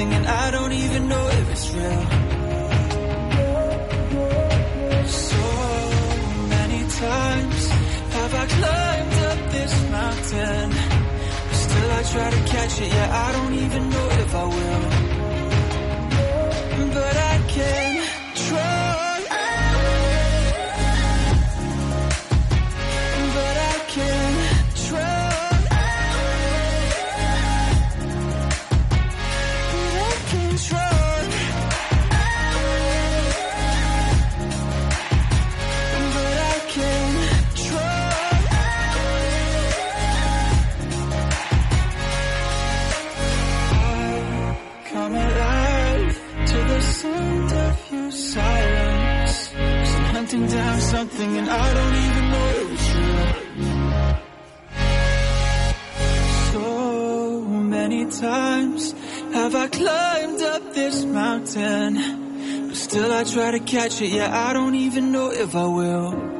something and I don't even know if it's real. So many times have I climbed up this mountain. but Still I try to catch it, yeah, I don't even know if I will. But I can I'm hunting down something and I don't even know it's real. So many times have I climbed up this mountain, but still I try to catch it. Yeah, I don't even know if I will.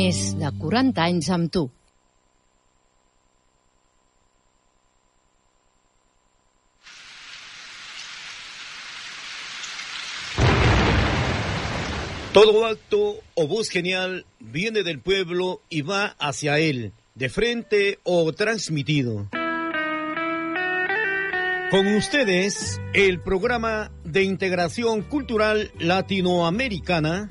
Més de 40 anys amb. Todo acto o voz genial viene del pueblo y va hacia él, de frente o transmitido. Con ustedes, el programa de integración cultural latinoamericana.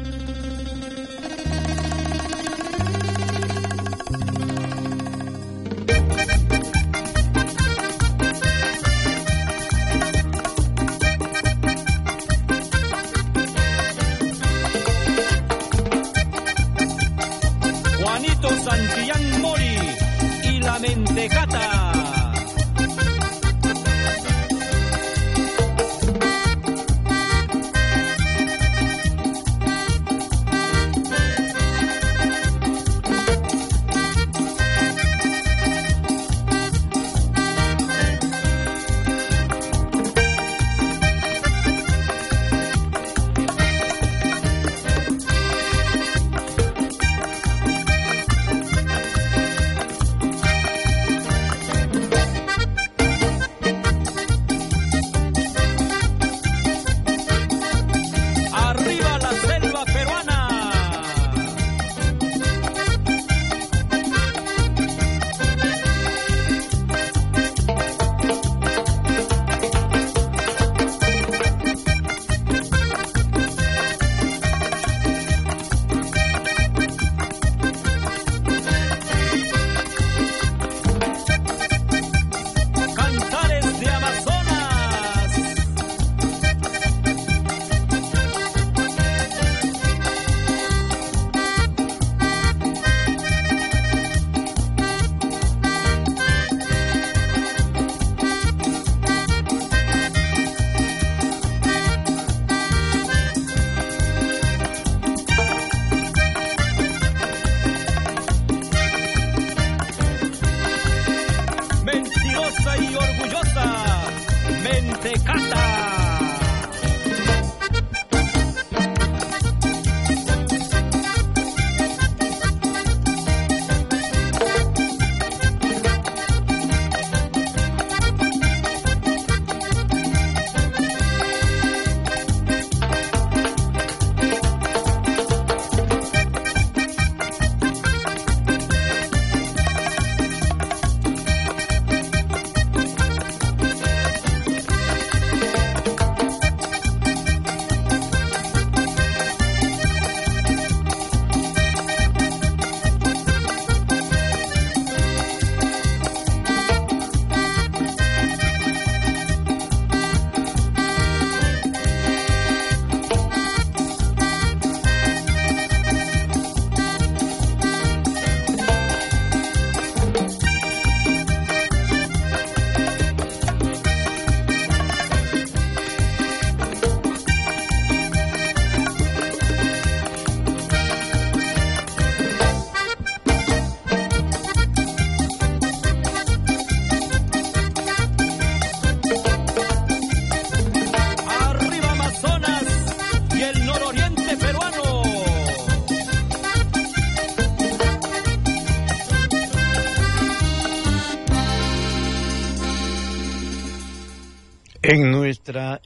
Juanito Santillán Mori y la Mentecata.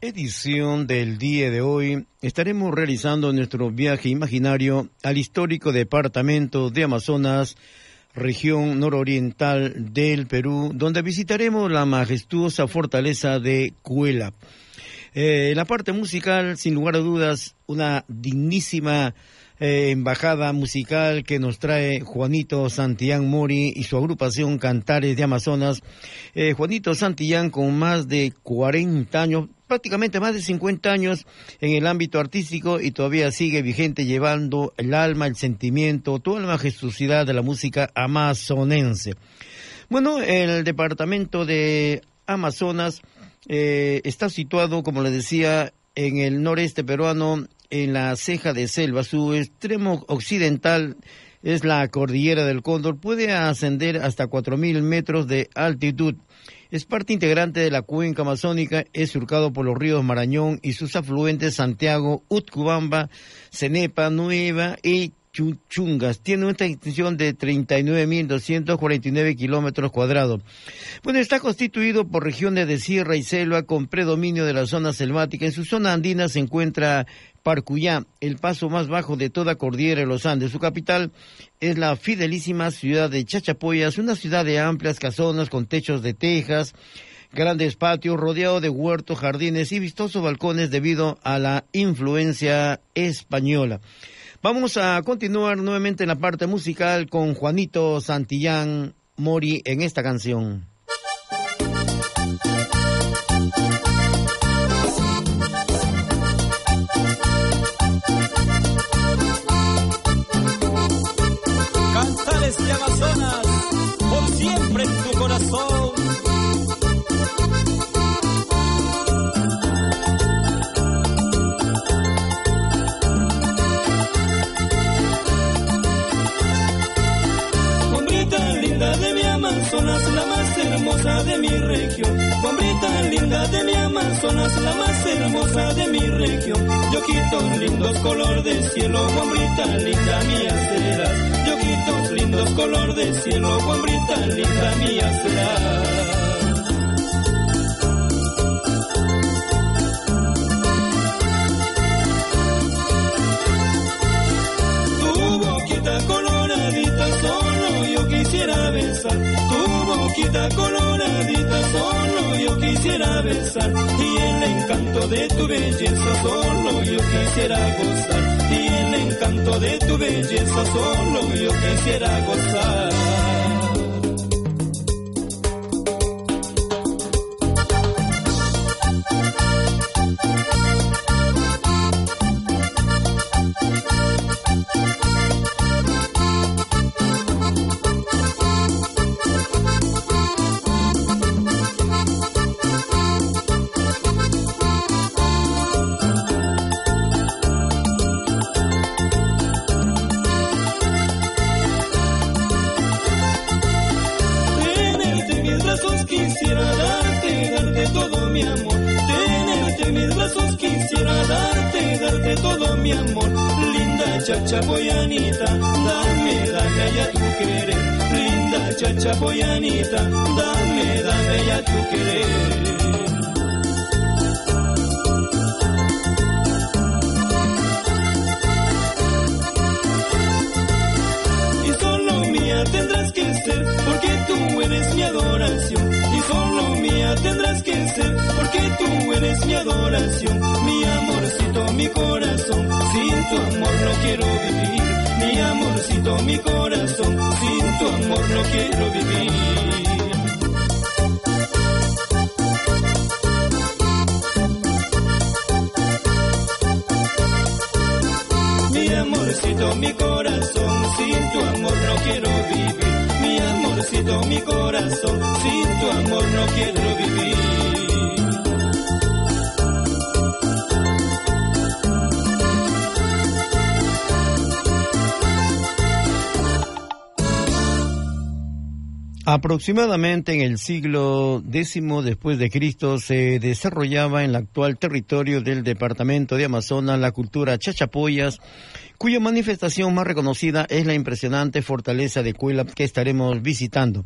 Edición del día de hoy estaremos realizando nuestro viaje imaginario al histórico departamento de Amazonas, región nororiental del Perú, donde visitaremos la majestuosa fortaleza de Cuela. Eh, la parte musical, sin lugar a dudas, una dignísima eh, embajada musical que nos trae Juanito Santillán Mori y su agrupación Cantares de Amazonas. Eh, Juanito Santillán con más de 40 años, prácticamente más de 50 años en el ámbito artístico y todavía sigue vigente llevando el alma, el sentimiento, toda la majestuosidad de la música amazonense. Bueno, el departamento de Amazonas eh, está situado, como le decía, en el noreste peruano, en la ceja de selva. Su extremo occidental es la cordillera del Cóndor. Puede ascender hasta 4.000 metros de altitud. Es parte integrante de la cuenca amazónica, es surcado por los ríos Marañón y sus afluentes Santiago, Utcubamba, Cenepa, Nueva y Chungas. Tiene una extensión de 39.249 kilómetros cuadrados. Bueno, está constituido por regiones de sierra y selva con predominio de la zona selvática. En su zona andina se encuentra Parcuyá, el paso más bajo de toda cordillera de los Andes. Su capital es la fidelísima ciudad de Chachapoyas, una ciudad de amplias casonas con techos de tejas, grandes patios rodeado de huertos, jardines y vistosos balcones debido a la influencia española. Vamos a continuar nuevamente en la parte musical con Juanito Santillán Mori en esta canción. Amazonas, por siempre en tu corazón. De mi región. Guambrita linda de mi Amazonas, la más hermosa de mi región. Yoquitos lindos, color de cielo, guambrita linda mía serás. Yoquitos lindos, color de cielo, guambrita linda mía serás. Y el encanto de tu belleza solo yo quisiera gozar. Y el encanto de tu belleza solo yo quisiera gozar. Sin tu amor no quiero vivir. Mi amorcito, mi corazón, sin tu amor no quiero vivir. Aproximadamente en el siglo X después de Cristo se desarrollaba en el actual territorio del departamento de Amazonas la cultura chachapoyas, cuya manifestación más reconocida es la impresionante fortaleza de Cuelap que estaremos visitando.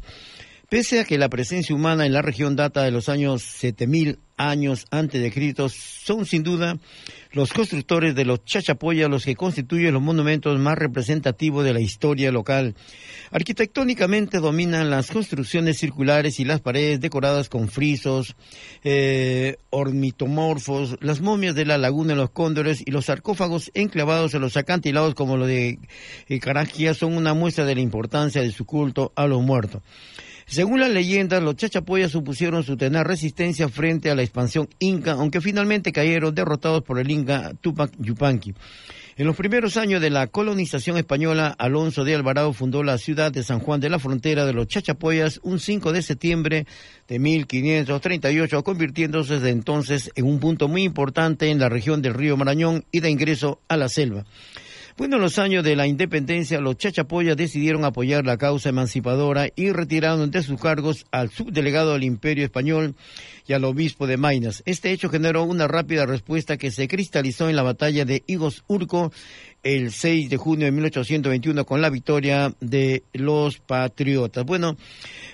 Pese a que la presencia humana en la región data de los años 7000 años antes de Cristo, son sin duda los constructores de los chachapoyas los que constituyen los monumentos más representativos de la historia local. Arquitectónicamente dominan las construcciones circulares y las paredes decoradas con frisos, eh, ornitomorfos, las momias de la laguna de los cóndores y los sarcófagos enclavados en los acantilados como lo de eh, son una muestra de la importancia de su culto a los muertos. Según las leyendas, los chachapoyas supusieron su tener resistencia frente a la expansión inca, aunque finalmente cayeron derrotados por el inca Tupac Yupanqui. En los primeros años de la colonización española, Alonso de Alvarado fundó la ciudad de San Juan de la Frontera de los Chachapoyas un 5 de septiembre de 1538, convirtiéndose desde entonces en un punto muy importante en la región del río Marañón y de ingreso a la selva. Bueno, en los años de la independencia, los chachapoyas decidieron apoyar la causa emancipadora y retiraron de sus cargos al subdelegado del Imperio Español y al obispo de Mainas. Este hecho generó una rápida respuesta que se cristalizó en la batalla de Higos Urco el 6 de junio de 1821 con la victoria de los patriotas. Bueno,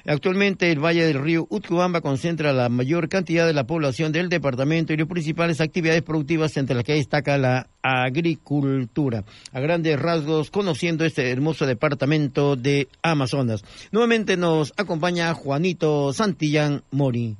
actualmente el Valle del Río Utcubamba concentra la mayor cantidad de la población del departamento y las principales actividades productivas entre las que destaca la agricultura. A grandes rasgos, conociendo este hermoso departamento de Amazonas. Nuevamente nos acompaña Juanito Santillán Mori.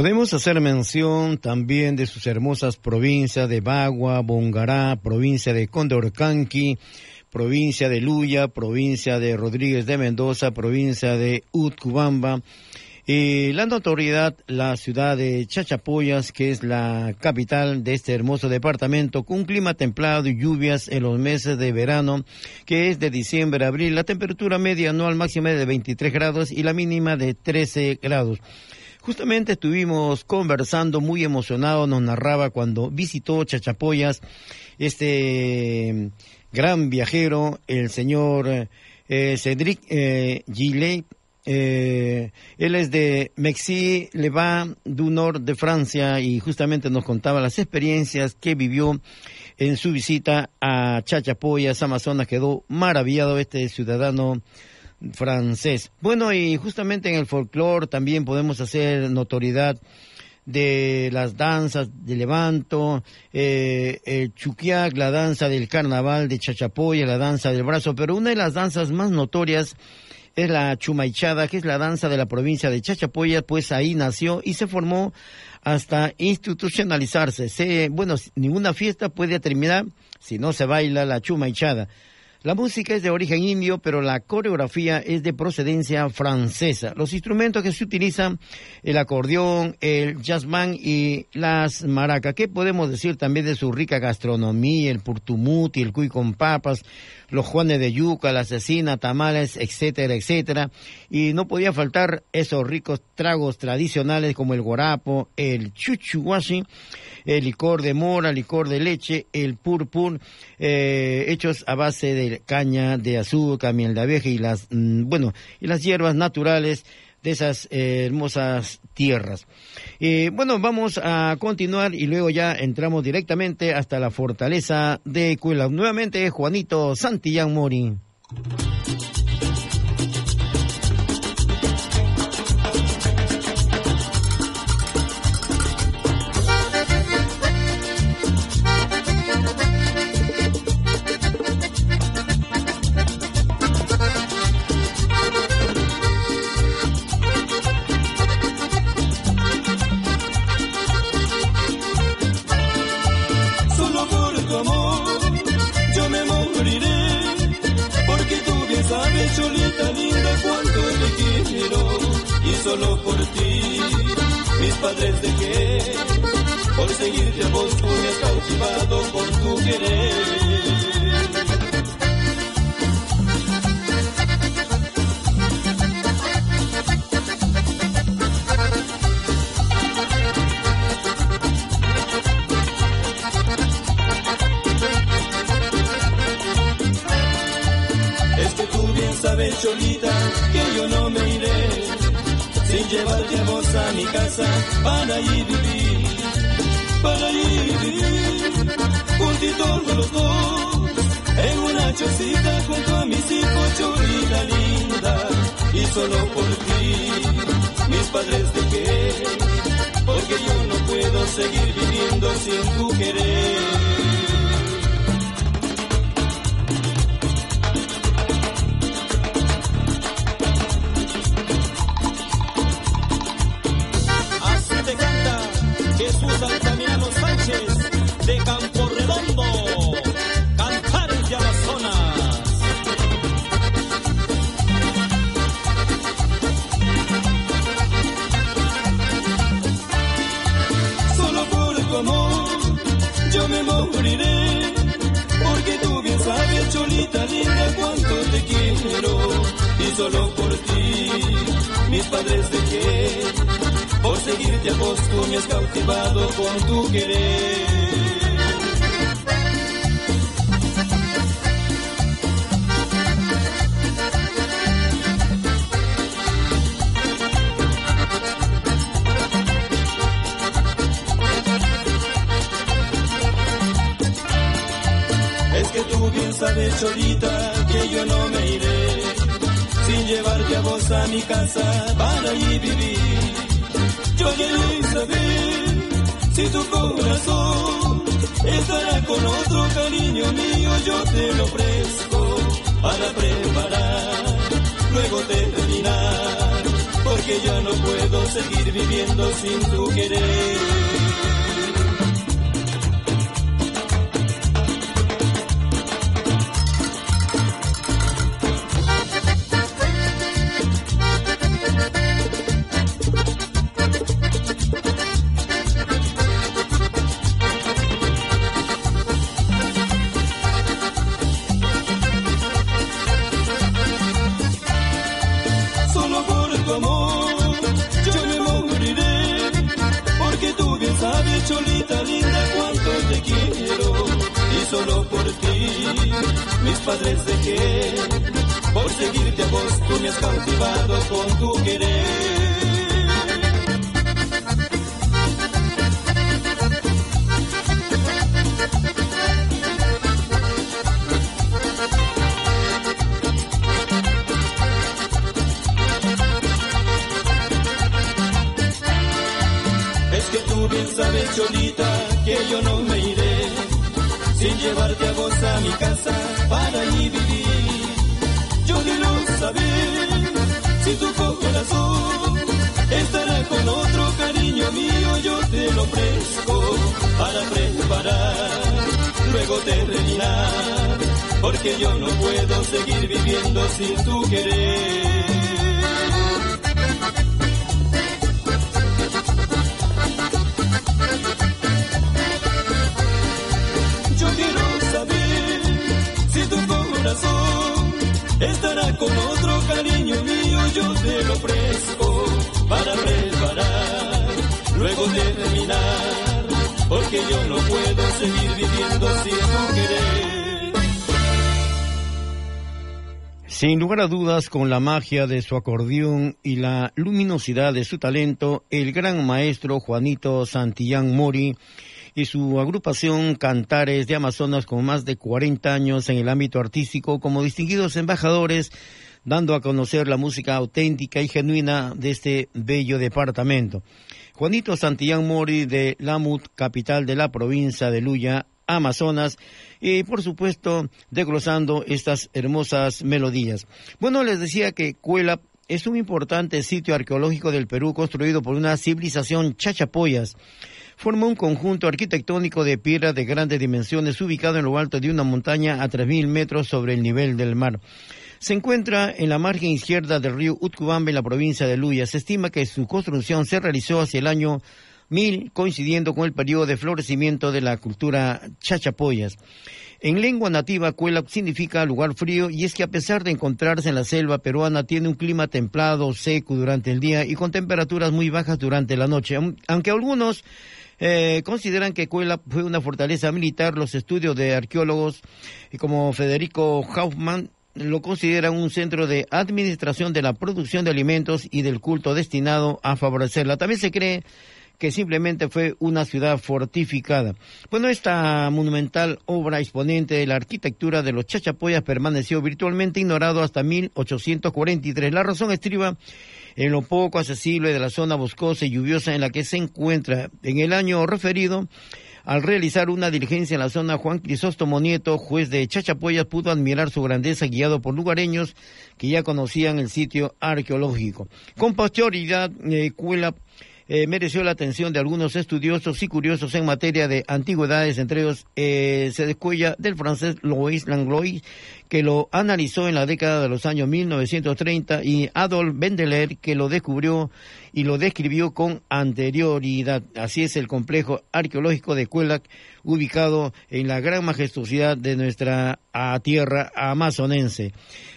Podemos hacer mención también de sus hermosas provincias de Bagua, Bongará, provincia de Condorcanqui, provincia de Luya, provincia de Rodríguez de Mendoza, provincia de Utcubamba. Y la notoriedad, la ciudad de Chachapoyas, que es la capital de este hermoso departamento, con un clima templado y lluvias en los meses de verano, que es de diciembre a abril. La temperatura media anual máxima es de 23 grados y la mínima de 13 grados. Justamente estuvimos conversando, muy emocionado, nos narraba cuando visitó Chachapoyas este gran viajero, el señor eh, Cedric eh, Gillet. Eh, él es de Mexi Levant du Nord de Francia y justamente nos contaba las experiencias que vivió en su visita a Chachapoyas, Amazonas. Quedó maravillado este ciudadano francés. Bueno, y justamente en el folclore también podemos hacer notoriedad de las danzas de Levanto, eh, el Chuquiac, la danza del carnaval de Chachapoya, la danza del brazo, pero una de las danzas más notorias es la Chumaichada, que es la danza de la provincia de Chachapoya, pues ahí nació y se formó hasta institucionalizarse. Se, bueno, ninguna fiesta puede terminar si no se baila la Chumaichada. La música es de origen indio, pero la coreografía es de procedencia francesa. Los instrumentos que se utilizan, el acordeón, el jazzman y las maracas. ¿Qué podemos decir también de su rica gastronomía, el purtumuti, el cuy con papas, los juanes de yuca, la cecina, tamales, etcétera, etcétera? Y no podía faltar esos ricos tragos tradicionales como el guarapo, el chuchuwashi, el licor de mora, licor de leche, el purpur, eh, hechos a base de caña de azúcar, miel de abeja y las, mm, bueno, y las hierbas naturales de esas eh, hermosas tierras. Bueno, vamos a continuar y luego ya entramos directamente hasta la fortaleza de Cuela. Nuevamente Juanito Santillán Mori. Padres dejé, porque yo no puedo seguir viviendo sin tu querer. Viviendo sin solo por ti. Mis padres dejé por seguirte a vos tú me has cautivado con tu querer terminar, porque yo no puedo seguir viviendo sin tu querer. Yo quiero saber si tu corazón estará con otro cariño mío, yo te lo ofrezco para preparar, luego terminar, porque yo no puedo seguir viviendo sin lugar a dudas, con la magia de su acordeón y la luminosidad de su talento, el gran maestro Juanito Santillán Mori y su agrupación Cantares de Amazonas con más de 40 años en el ámbito artístico como distinguidos embajadores, dando a conocer la música auténtica y genuina de este bello departamento. Juanito Santillán Mori de Lamut, capital de la provincia de Luya, Amazonas, y por supuesto desglosando estas hermosas melodías. Bueno, les decía que Cuela es un importante sitio arqueológico del Perú construido por una civilización chachapoyas. Forma un conjunto arquitectónico de piedra de grandes dimensiones ubicado en lo alto de una montaña a 3.000 metros sobre el nivel del mar. Se encuentra en la margen izquierda del río Utcubamba en la provincia de Luya. Se estima que su construcción se realizó hacia el año 1000, coincidiendo con el periodo de florecimiento de la cultura chachapoyas. En lengua nativa, Cuela significa lugar frío y es que a pesar de encontrarse en la selva peruana, tiene un clima templado, seco durante el día y con temperaturas muy bajas durante la noche. Aunque algunos eh, consideran que Cuela fue una fortaleza militar, los estudios de arqueólogos como Federico Hoffman lo consideran un centro de administración de la producción de alimentos y del culto destinado a favorecerla. También se cree que simplemente fue una ciudad fortificada. Bueno, esta monumental obra exponente de la arquitectura de los chachapoyas permaneció virtualmente ignorado hasta 1843. La razón estriba en lo poco accesible de la zona boscosa y lluviosa en la que se encuentra. En el año referido, al realizar una diligencia en la zona, Juan Crisóstomo Nieto, juez de Chachapoyas, pudo admirar su grandeza guiado por lugareños que ya conocían el sitio arqueológico. Con posterioridad, eh, Cuela eh, mereció la atención de algunos estudiosos y curiosos en materia de antigüedades, entre ellos eh, se descuella del francés Louis Langlois, que lo analizó en la década de los años 1930, y Adolf Bendeler, que lo descubrió y lo describió con anterioridad. Así es el complejo arqueológico de Cuelac, ubicado en la gran majestuosidad de nuestra tierra amazonense.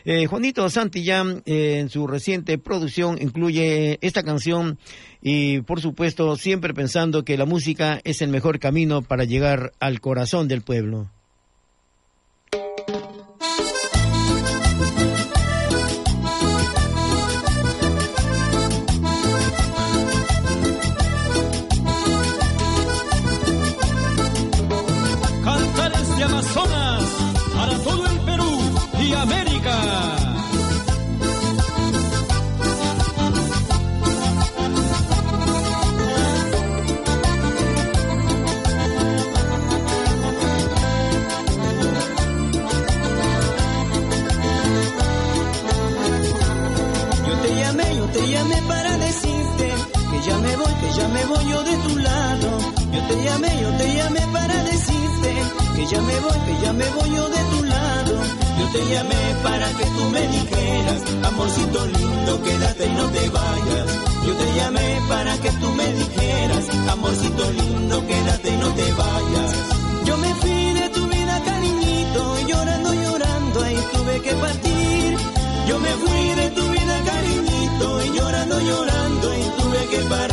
Eh, Juanito Santillán, eh, en su reciente producción, incluye esta canción y, por supuesto, siempre pensando que la música es el mejor camino para llegar al corazón del pueblo. Yo te llamé para decirte que ya me voy, que ya me voy yo de tu lado. Yo te llamé para que tú me dijeras, amorcito lindo, quédate y no te vayas. Yo te llamé para que tú me dijeras, amorcito lindo, quédate y no te vayas. Yo me fui de tu vida, cariñito, llorando, llorando, ahí tuve que partir. Yo me fui de tu vida, cariñito, y llorando, llorando, y tuve que partir.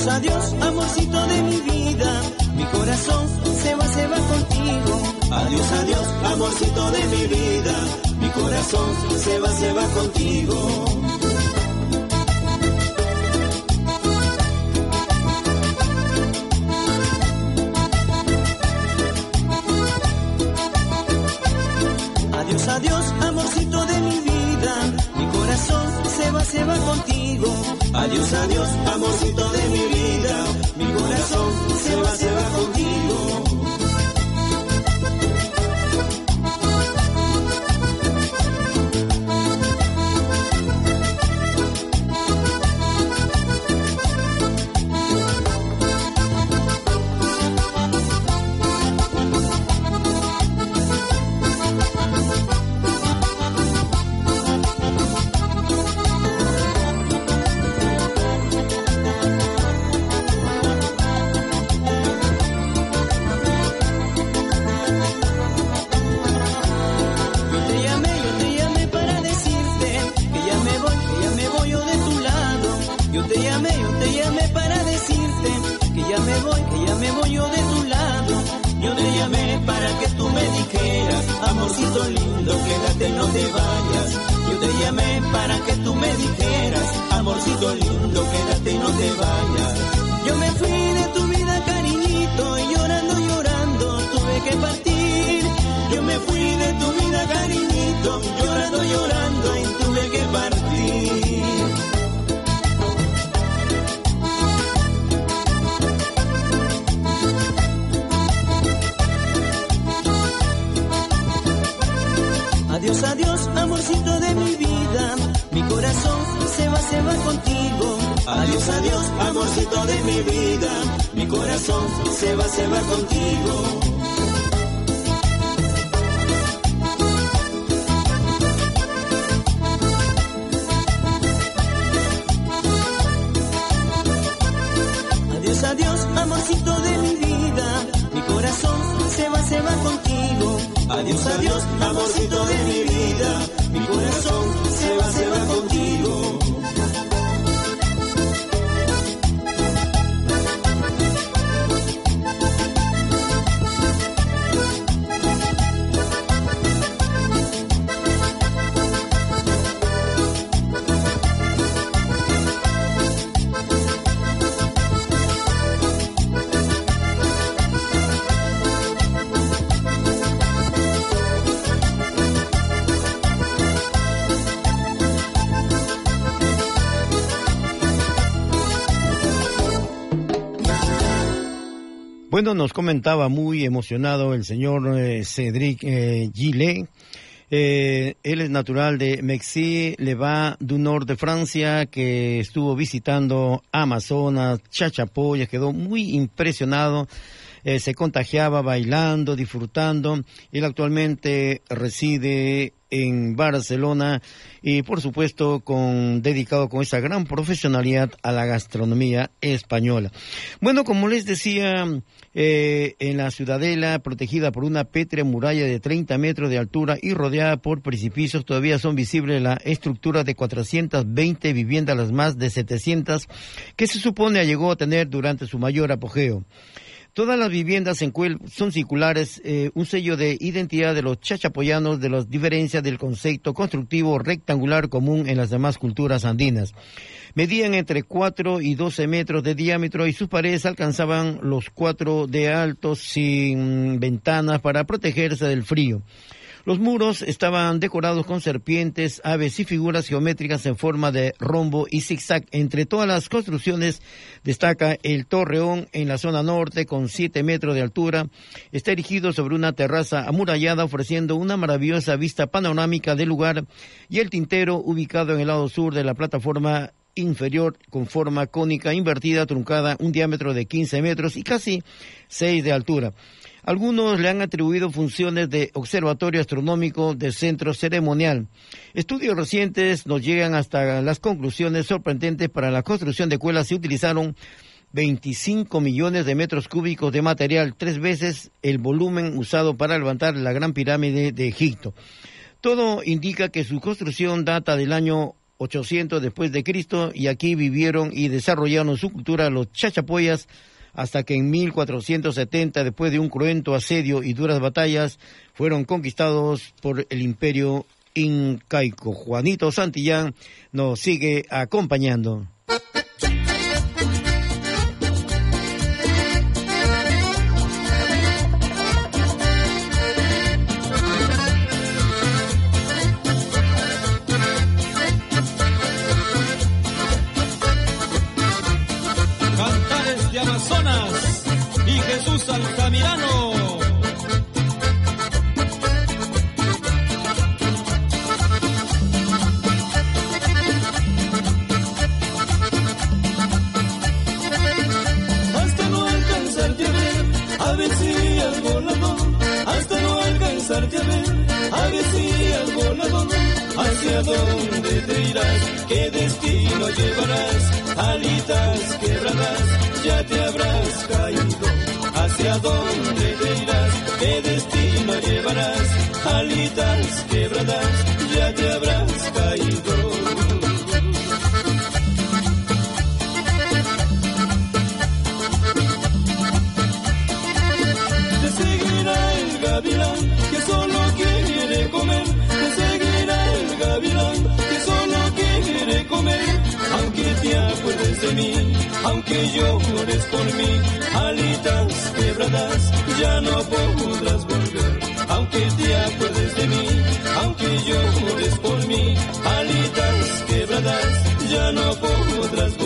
Adiós, adiós, amorcito de mi vida. Mi corazón se va, se va contigo. Adiós, adiós, amorcito de mi vida. Mi corazón se va, se va contigo. Adiós, adiós, amorcito de mi vida. Mi corazón se va, se va contigo. Adiós, adiós, amorcito de mi vida. Mi corazón se va, se va contigo. Adiós, adiós, amorcito de mi vida. Mi corazón se va, se va contigo. Adiós, adiós, amorcito de mi vida. Mi corazón se va, se va contigo. Bueno, nos comentaba muy emocionado el señor eh, Cédric eh, Gillet. Eh, él es natural de Mexi-Leva du Nord de Francia, que estuvo visitando Amazonas, Chachapoyas, quedó muy impresionado. Eh, se contagiaba bailando, disfrutando. Él actualmente reside en Barcelona y por supuesto con dedicado con esa gran profesionalidad a la gastronomía española. Bueno, como les decía, eh, en la ciudadela protegida por una pétrea muralla de 30 metros de altura y rodeada por precipicios, todavía son visibles la estructura de 420 viviendas, las más de 700 que se supone llegó a tener durante su mayor apogeo. Todas las viviendas en Cuel son circulares, eh, un sello de identidad de los chachapoyanos de las diferencias del concepto constructivo rectangular común en las demás culturas andinas. Medían entre 4 y 12 metros de diámetro y sus paredes alcanzaban los 4 de alto sin ventanas para protegerse del frío. Los muros estaban decorados con serpientes, aves y figuras geométricas en forma de rombo y zigzag. Entre todas las construcciones destaca el Torreón en la zona norte con 7 metros de altura. Está erigido sobre una terraza amurallada ofreciendo una maravillosa vista panorámica del lugar y el tintero ubicado en el lado sur de la plataforma inferior con forma cónica invertida truncada, un diámetro de 15 metros y casi 6 de altura. Algunos le han atribuido funciones de observatorio astronómico de centro ceremonial. Estudios recientes nos llegan hasta las conclusiones sorprendentes para la construcción de cuelas. Se utilizaron 25 millones de metros cúbicos de material, tres veces el volumen usado para levantar la Gran Pirámide de Egipto. Todo indica que su construcción data del año 800 después de Cristo y aquí vivieron y desarrollaron su cultura los chachapoyas hasta que en 1470, después de un cruento asedio y duras batallas, fueron conquistados por el imperio incaico. Juanito Santillán nos sigue acompañando. A ver, si al volador. Hacia dónde te irás, qué destino llevarás, alitas quebradas, ya te habrás caído. Hacia dónde te irás, qué destino llevarás, alitas quebradas, ya te habrás aunque llores por mí, alitas quebradas ya no podrás volver. Aunque te acuerdes de mí, aunque llores por mí, alitas quebradas ya no podrás volver.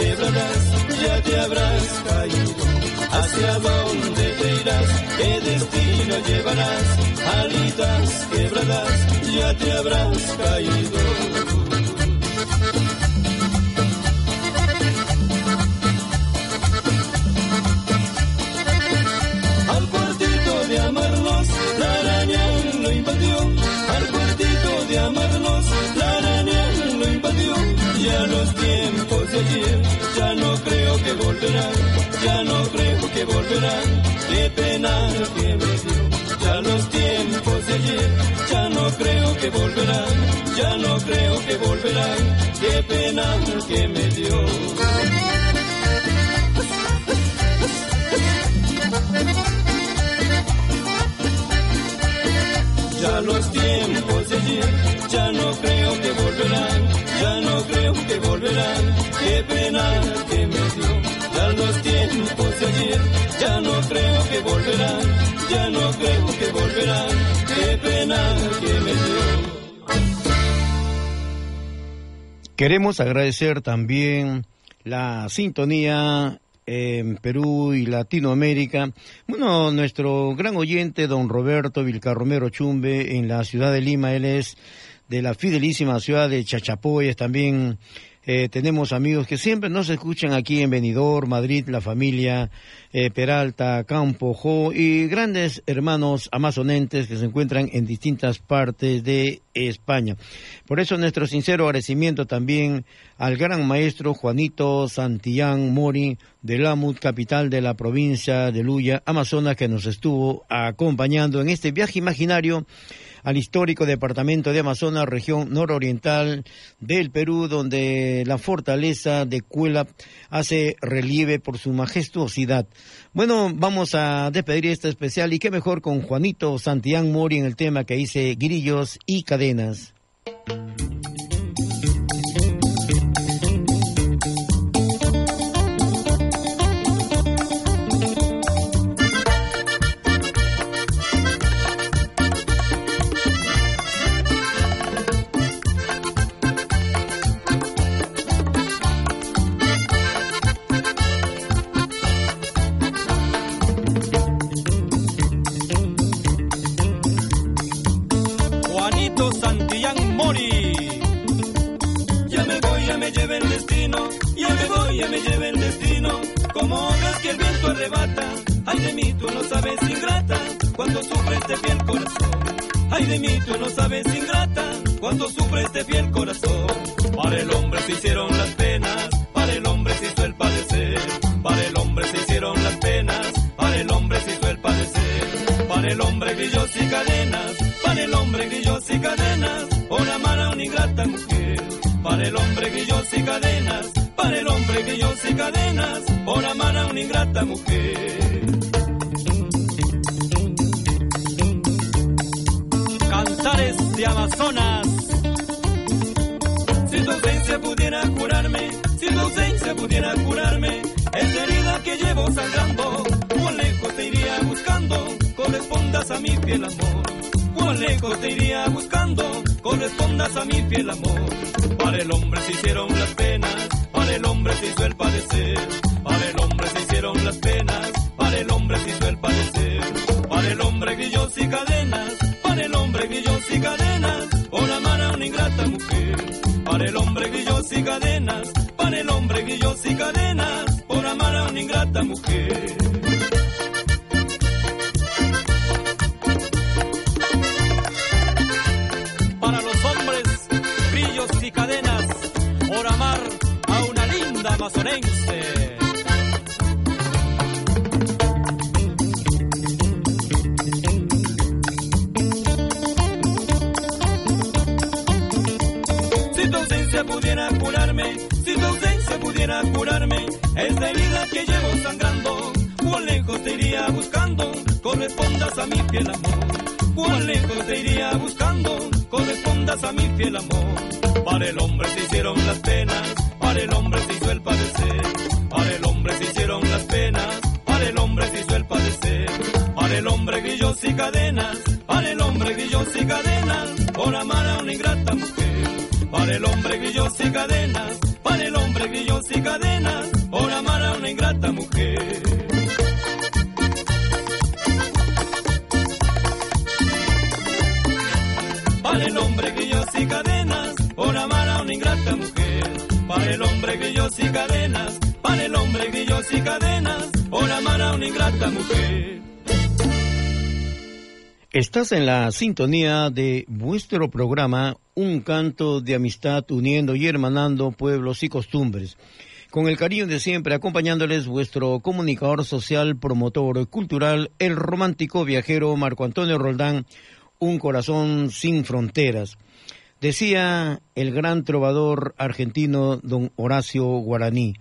Alitas quebradas, ya te habrás caído, hacia dónde te irás, qué destino llevarás, alitas quebradas, ya te habrás caído. Ya no creo que volverán. Qué pena que me dio. Ya los tiempos de ayer, ya no creo que volverán. Ya no creo que volverán. Qué pena que me dio. Ya los tiempos de ayer, ya no creo que volverán, ya no creo que volverán, qué pena que me ya no creo que volverán, ya no creo que volverán, qué pena que me dio. Queremos agradecer también la sintonía en Perú y Latinoamérica. Bueno, nuestro gran oyente, don Roberto Vilcarromero Chumbe, en la ciudad de Lima, él es de la fidelísima ciudad de Chachapoyas, también Eh, tenemos amigos que siempre nos escuchan aquí en Benidorm, Madrid, la familia eh, Peralta, Campo, Jo y grandes hermanos amazonentes que se encuentran en distintas partes de España. Por eso nuestro sincero agradecimiento también al gran maestro Juanito Santillán Mori de Lamut, capital de la provincia de Luya, Amazonas, que nos estuvo acompañando en este viaje imaginario al histórico departamento de Amazonas, región nororiental del Perú, donde la fortaleza de Cuela hace relieve por su majestuosidad. Bueno, vamos a despedir este especial y qué mejor con Juanito Santillán Mori en el tema que dice grillos y cadenas. Si tu ausencia pudiera curarme, si tu ausencia pudiera curarme, esta herida que llevo sangrando, cuán lejos te iría buscando, correspondas a mi fiel amor. Cuán lejos te iría buscando, correspondas a mi fiel amor. Para el hombre se hicieron las penas, para el hombre se padecer. Para el hombre se hicieron las penas, para el hombre se hizo el padecer. Para el hombre grillos y cadenas, para el hombre grillos y cadenas, por amar a una ingrata mujer. Para el hombre grillos y cadenas, para el hombre grillos y cadenas, por amar a una ingrata mujer. Para el hombre Para el hombre grillos y cadenas, para el hombre grillos y cadenas, por amar una ingrata mujer. Estás en la sintonía de vuestro programa Un canto de amistad uniendo y hermanando pueblos y costumbres. Con el cariño de siempre acompañándoles vuestro comunicador social, promotor cultural, el romántico viajero Marco Antonio Roldán, un corazón sin fronteras. Decía el gran trovador argentino don Horacio Guaraní,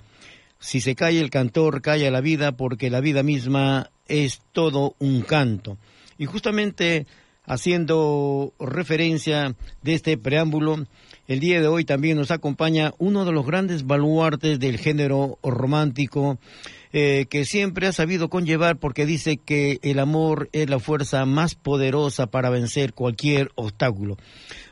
si se calla el cantor, calla la vida porque la vida misma es todo un canto. Y justamente haciendo referencia de este preámbulo, el día de hoy también nos acompaña uno de los grandes baluartes del género romántico, eh, que siempre ha sabido conllevar porque dice que el amor es la fuerza más poderosa para vencer cualquier obstáculo.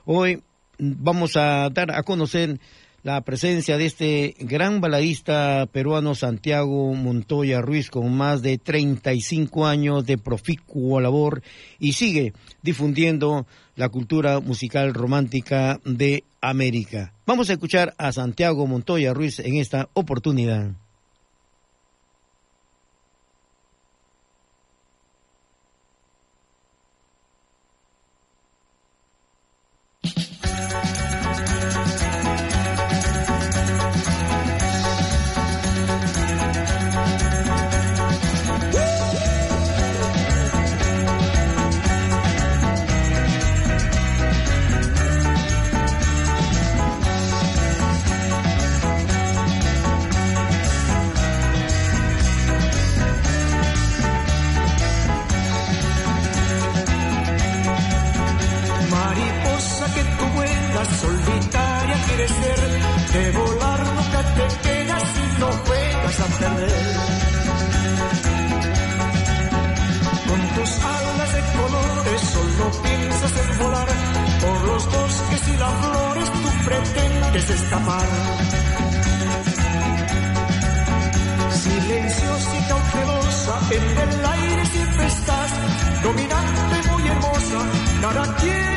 Hoy vamos a dar a conocer la presencia de este gran baladista peruano Santiago Montoya Ruiz con más de 35 años de proficua labor y sigue difundiendo la cultura musical romántica de América. Vamos a escuchar a Santiago Montoya Ruiz en esta oportunidad. Pretendes escapar. Silenciosa y cautelosa, en el aire siempre estás, dominante, muy hermosa, nada quieres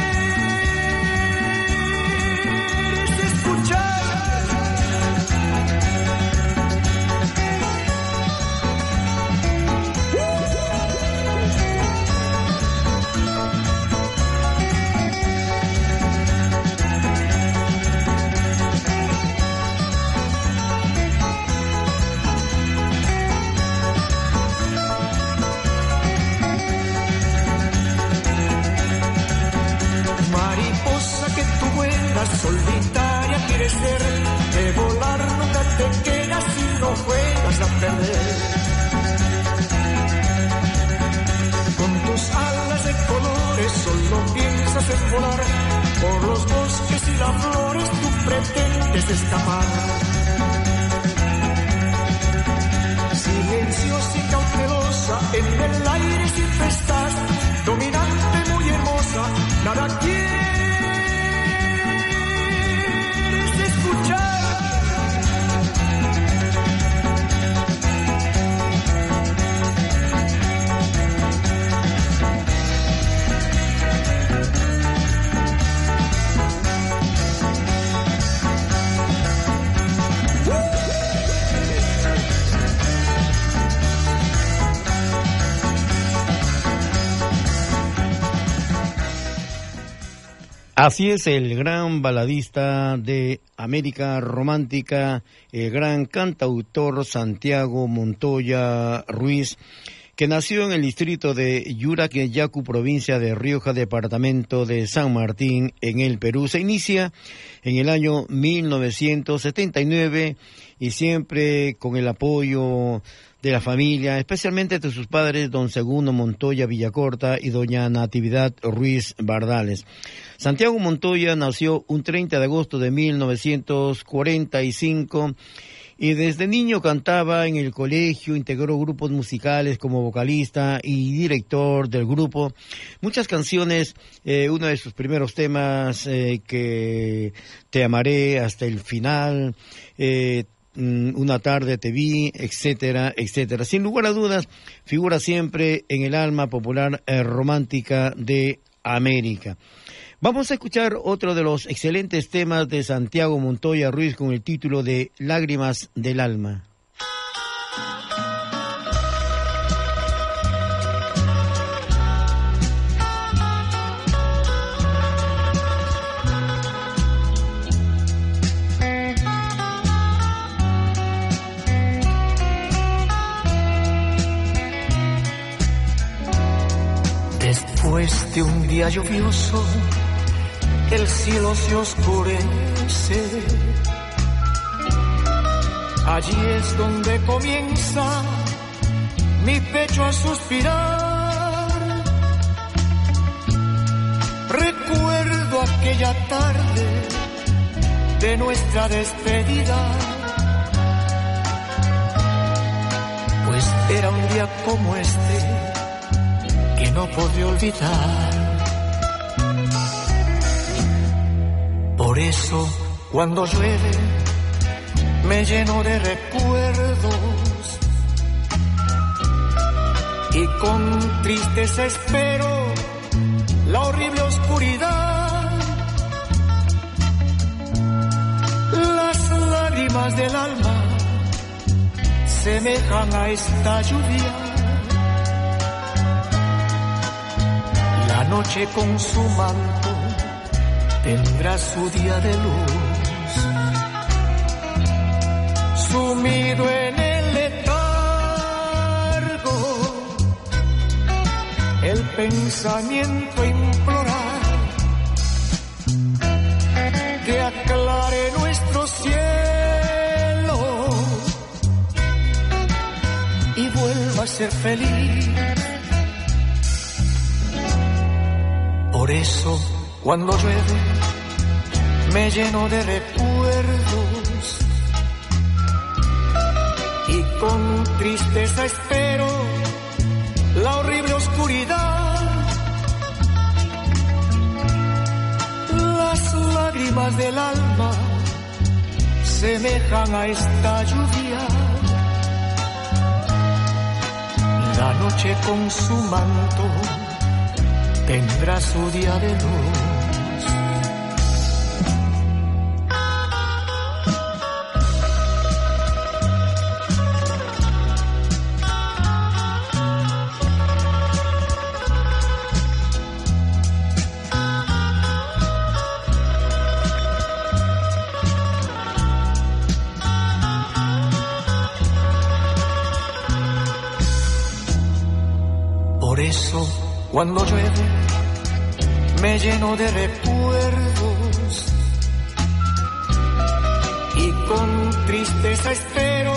Así es el gran baladista de América Romántica, el gran cantautor Santiago Montoya Ruiz, que nació en el distrito de Yuraquiyacu, provincia de Rioja, departamento de San Martín, en el Perú. Se inicia en el año 1979 y siempre con el apoyo de la familia, especialmente de sus padres, don Segundo Montoya Villacorta y doña Natividad Ruiz Bardales. Santiago Montoya nació un 30 de agosto de 1945 y desde niño cantaba en el colegio, integró grupos musicales como vocalista y director del grupo. Muchas canciones, eh, uno de sus primeros temas eh, que Te amaré hasta el final, eh, Una tarde te vi, etcétera, etcétera. Sin lugar a dudas, figura siempre en el alma popular eh, romántica de América. Vamos a escuchar otro de los excelentes temas de Santiago Montoya Ruiz con el título de Lágrimas del Alma. De un día lluvioso, el cielo se oscurece. Allí es donde comienza mi pecho a suspirar. Recuerdo aquella tarde de nuestra despedida. Pues era un día como este no podré olvidar. Por eso Cuando llueve me lleno de recuerdos y con tristeza espero la horrible oscuridad. Las lágrimas del alma semejan a esta lluvia. Noche con su manto tendrá su día de luz. Sumido en el letargo, el pensamiento implora que aclare nuestro cielo y vuelva a ser feliz. Por eso, cuando llueve, me lleno de recuerdos y con tristeza espero la horrible oscuridad. Las lágrimas del alma semejan a esta lluvia. La noche con su manto tendrá su día de luz. Por eso, cuando llueve, lleno de recuerdos y con tristeza espero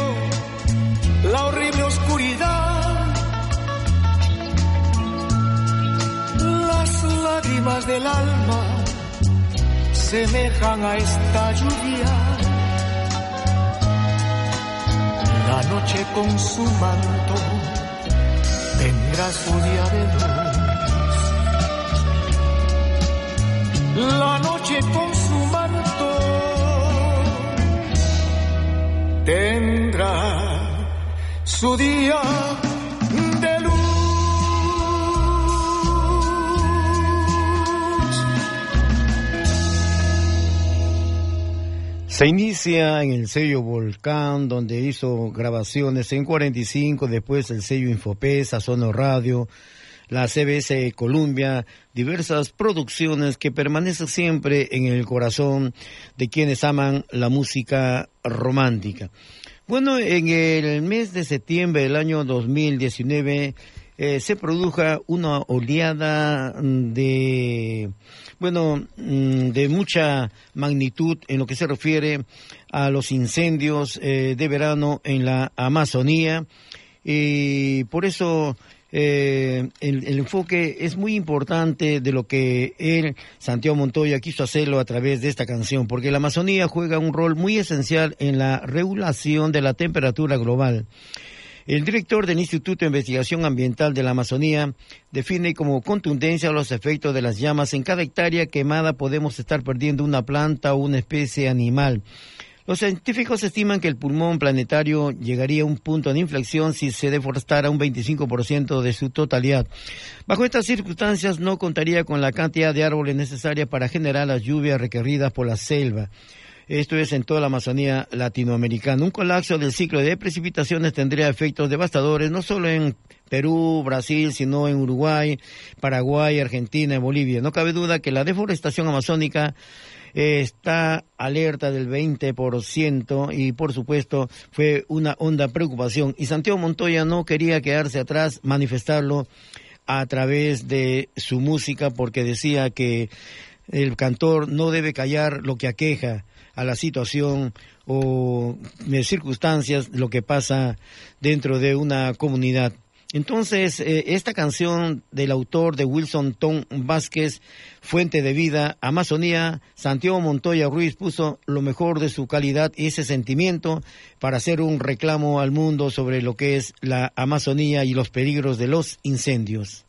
la horrible oscuridad. Las lágrimas del alma semejan a esta lluvia. La noche con su manto tendrá su día de luz. Su día de luz. Se inicia en el sello Volcán, donde hizo grabaciones en 45, después el sello Infopesa, Sono Radio, la CBS Columbia, diversas producciones que permanecen siempre en el corazón de quienes aman la música romántica. Bueno, en el mes de septiembre del año 2019 eh, se produjo una oleada de, bueno, mm, de mucha magnitud en lo que se refiere a los incendios eh, de verano en la Amazonía. Y por eso eh, el, el, enfoque es muy importante de lo que él, Santiago Montoya, quiso hacerlo a través de esta canción, porque la Amazonía juega un rol muy esencial en la regulación de la temperatura global. El director del Instituto de Investigación Ambiental de la Amazonía define como contundencia los efectos de las llamas. En cada hectárea quemada podemos estar perdiendo una planta o una especie animal. Los científicos estiman que el pulmón planetario llegaría a un punto de inflexión si se deforestara un 25% de su totalidad. Bajo estas circunstancias no contaría con la cantidad de árboles necesaria para generar las lluvias requeridas por la selva. Esto es en toda la Amazonía latinoamericana. Un colapso del ciclo de precipitaciones tendría efectos devastadores no solo en Perú, Brasil, sino en Uruguay, Paraguay, Argentina y Bolivia. No cabe duda que la deforestación amazónica está alerta del 20% y por supuesto fue una honda preocupación. Y Santiago Montoya no quería quedarse atrás, manifestarlo a través de su música porque decía que el cantor no debe callar lo que aqueja a la situación o circunstancias, lo que pasa dentro de una comunidad. Entonces, eh, esta canción del autor de Wilson Tom Vázquez, Fuente de Vida, Amazonía, Santiago Montoya Ruiz puso lo mejor de su calidad y ese sentimiento para hacer un reclamo al mundo sobre lo que es la Amazonía y los peligros de los incendios.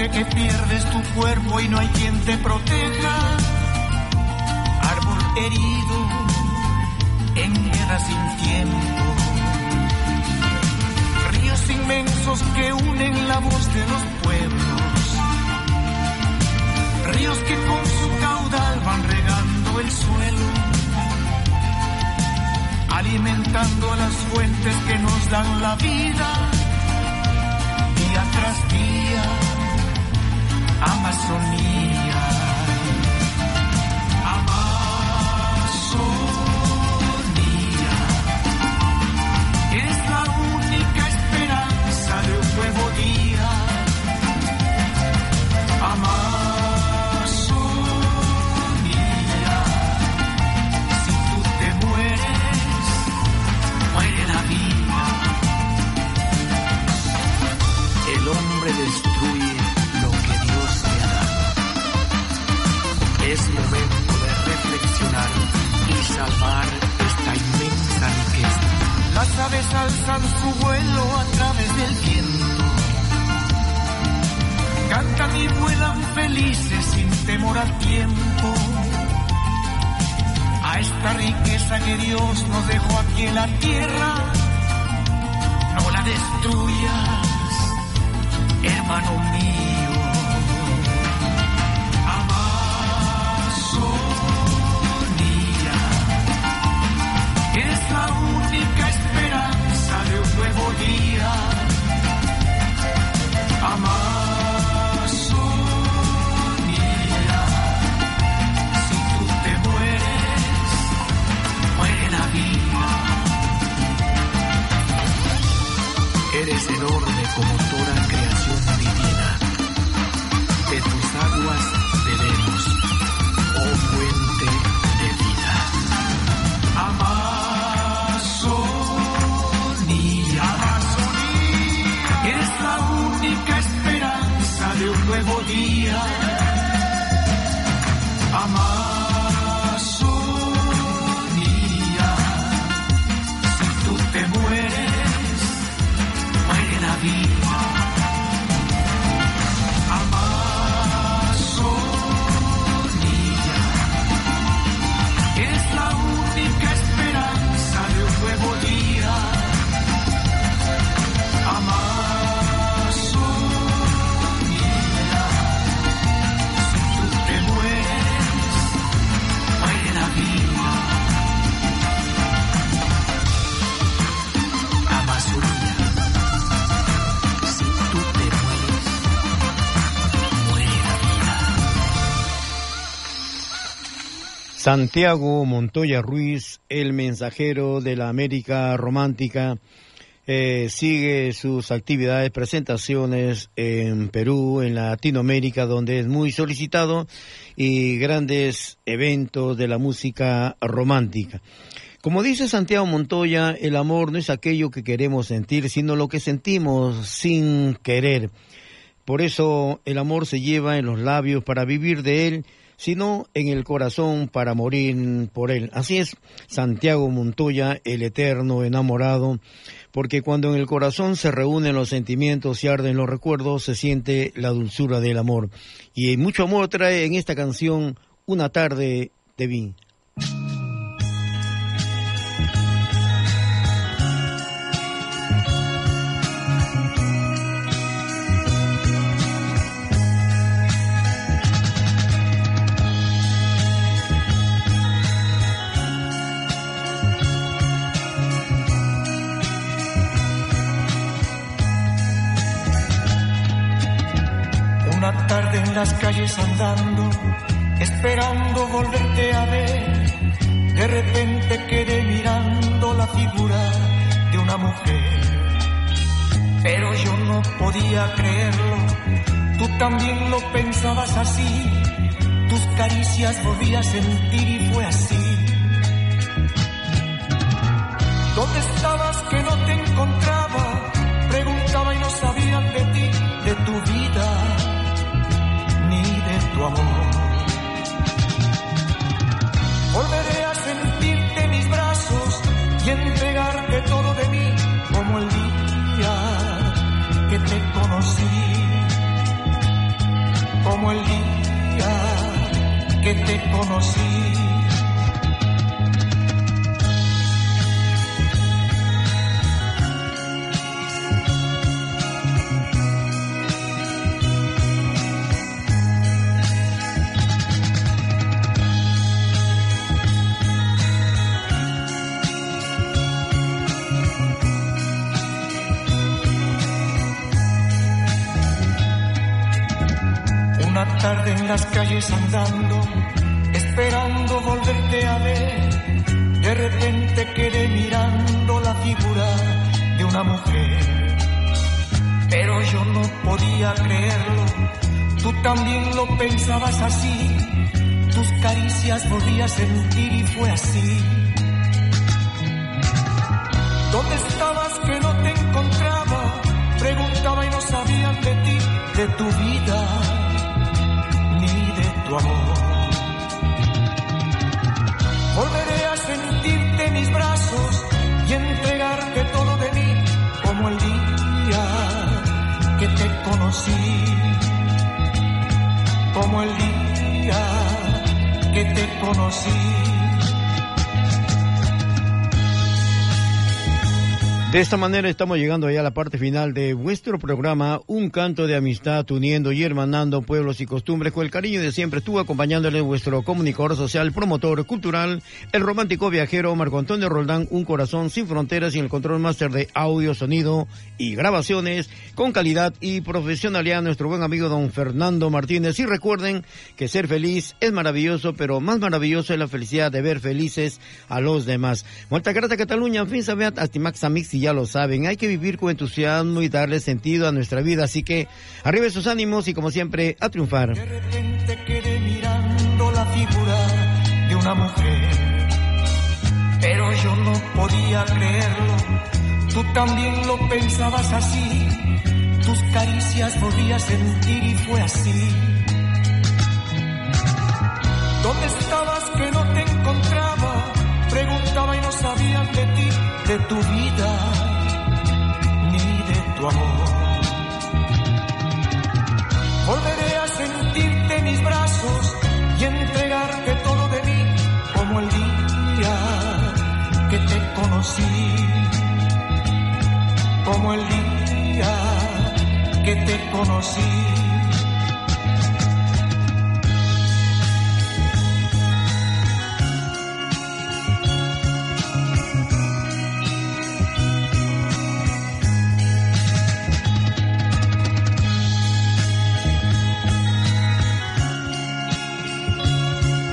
Que pierdes tu cuerpo y no hay quien te proteja. Árbol herido en guerra sin tiempo. Ríos inmensos que unen la voz de los pueblos. Ríos que con su caudal van regando el suelo. Alimentando a las fuentes que nos dan la vida. Día tras día. Amazonía. Santiago Montoya Ruiz, el mensajero de la América Romántica, eh, sigue sus actividades, presentaciones en Perú, en Latinoamérica, donde es muy solicitado, y grandes eventos de la música romántica. Como dice Santiago Montoya, el amor no es aquello que queremos sentir, sino lo que sentimos sin querer. Por eso el amor se lleva en los labios para vivir de él, sino en el corazón para morir por él. Así es Santiago Montoya, el eterno enamorado, porque cuando en el corazón se reúnen los sentimientos y arden los recuerdos, se siente la dulzura del amor. Y mucho amor trae en esta canción Una tarde de vi. Una tarde en las calles andando, esperando volverte a ver. De repente quedé mirando la figura de una mujer. Pero yo no podía creerlo, tú también lo pensabas así. Tus caricias a sentir y fue así. ¿Dónde estabas que no te como el día que te conocí. Las calles andando, esperando volverte a ver. De repente quedé mirando la figura de una mujer. Pero yo no podía creerlo, tú también lo pensabas así. Tus caricias volví a sentir y fue así. ¿Dónde estabas conocí. Como el día que te conocí. De esta manera estamos llegando ya a la parte final de vuestro programa, un canto de amistad uniendo y hermanando pueblos y costumbres con el cariño de siempre. Estuvo acompañándole vuestro comunicador social, promotor cultural, el romántico viajero Marco Antonio Roldán, un corazón sin fronteras y el control máster de audio, sonido y grabaciones con calidad y profesionalidad, nuestro buen amigo don Fernando Martínez. Y recuerden que ser feliz es maravilloso, pero más maravilloso es la felicidad de ver felices a los demás. Cataluña, fin, Astimax Amix ya lo saben, hay que vivir con entusiasmo y darle sentido a nuestra vida, así que arriba esos ánimos y como siempre, a triunfar. De repente quedé mirando la figura de una mujer, pero yo no podía creerlo, tú también lo pensabas así, tus caricias volví a sentir y fue así. ¿Dónde estabas que no te encontraba? Preguntaba y no sabían de ti, de tu vida, ni de tu amor. Volveré a sentirte en mis brazos y entregarte todo de mí como el día que te conocí. Como el día que te conocí.